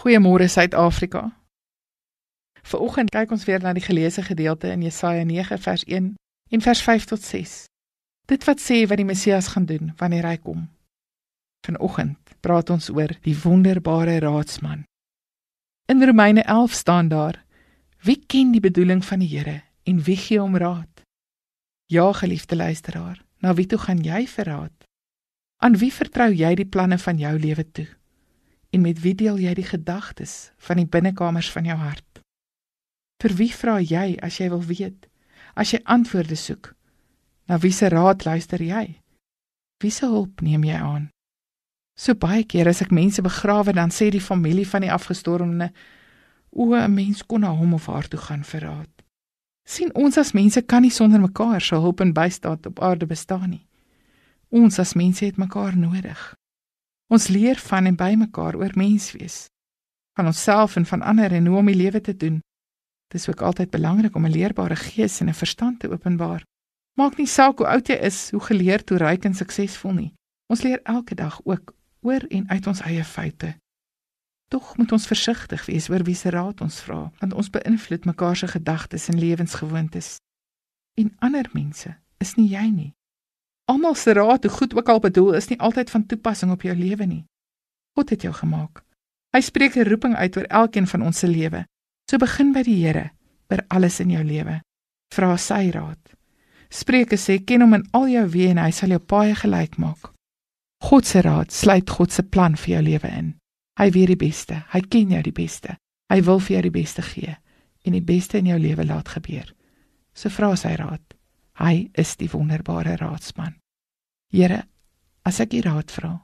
Goeiemôre Suid-Afrika. Vanoggend kyk ons weer na die geleesde gedeelte in Jesaja 9 vers 1 en vers 5 tot 6. Dit wat sê wat die Messias gaan doen wanneer hy kom. Vanoggend praat ons oor die wonderbare raadsman. In Romeine 11 staan daar: Wie ken die bedoeling van die Here en wie gee hom raad? Ja, geliefde luisteraar, na wie toe gaan jy vir raad? Aan wie vertrou jy die planne van jou lewe toe? En met wie deel jy die gedagtes van die binnekamers van jou hart? Vir wie vra jy as jy wil weet? As jy antwoorde soek, na wie se raad luister jy? Wie se hulp neem jy aan? So baie keer as ek mense begrawe, dan sê die familie van die afgestorwene: "O, 'n mens kon na hom of haar toe gaan vir raad." sien ons as mense kan nie sonder mekaar se hulp en bystand op aarde bestaan nie. Ons as mense het mekaar nodig. Ons leer van en by mekaar oor menswees, van onsself en van ander en hoe om die lewe te doen. Dit is ook altyd belangrik om 'n leerbare gees en 'n verstand te openbaar. Maak nie saak hoe oud jy is, hoe geleerd, hoe ryk en suksesvol nie. Ons leer elke dag ook oor en uit ons eie foute. Tog moet ons versigtig wees oor wie se raad ons vra, want ons beïnvloed mekaar se gedagtes en lewensgewoontes. En ander mense is nie jy nie. Almal se raad, hoe goed ook al bedoel, is nie altyd van toepassing op jou lewe nie. God het jou gemaak. Hy spreek 'n roeping uit oor elkeen van ons se lewe. So begin by die Here oor alles in jou lewe. Vra sy raad. Spreuke sê ken hom in al jou weë en hy sal jou paaie gelyk maak. God se raad sluit God se plan vir jou lewe in. Hy weet die beste. Hy ken jou die beste. Hy wil vir jou die beste gee en die beste in jou lewe laat gebeur. So vra sy raad. Hy is die wonderbare raadsman. Here, as ek U raad vra,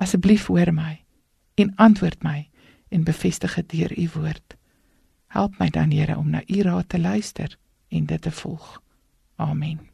asseblief hoor my en antwoord my en bevestig dit deur U woord. Help my dan, Here, om na U raad te luister en dit te volg. Amen.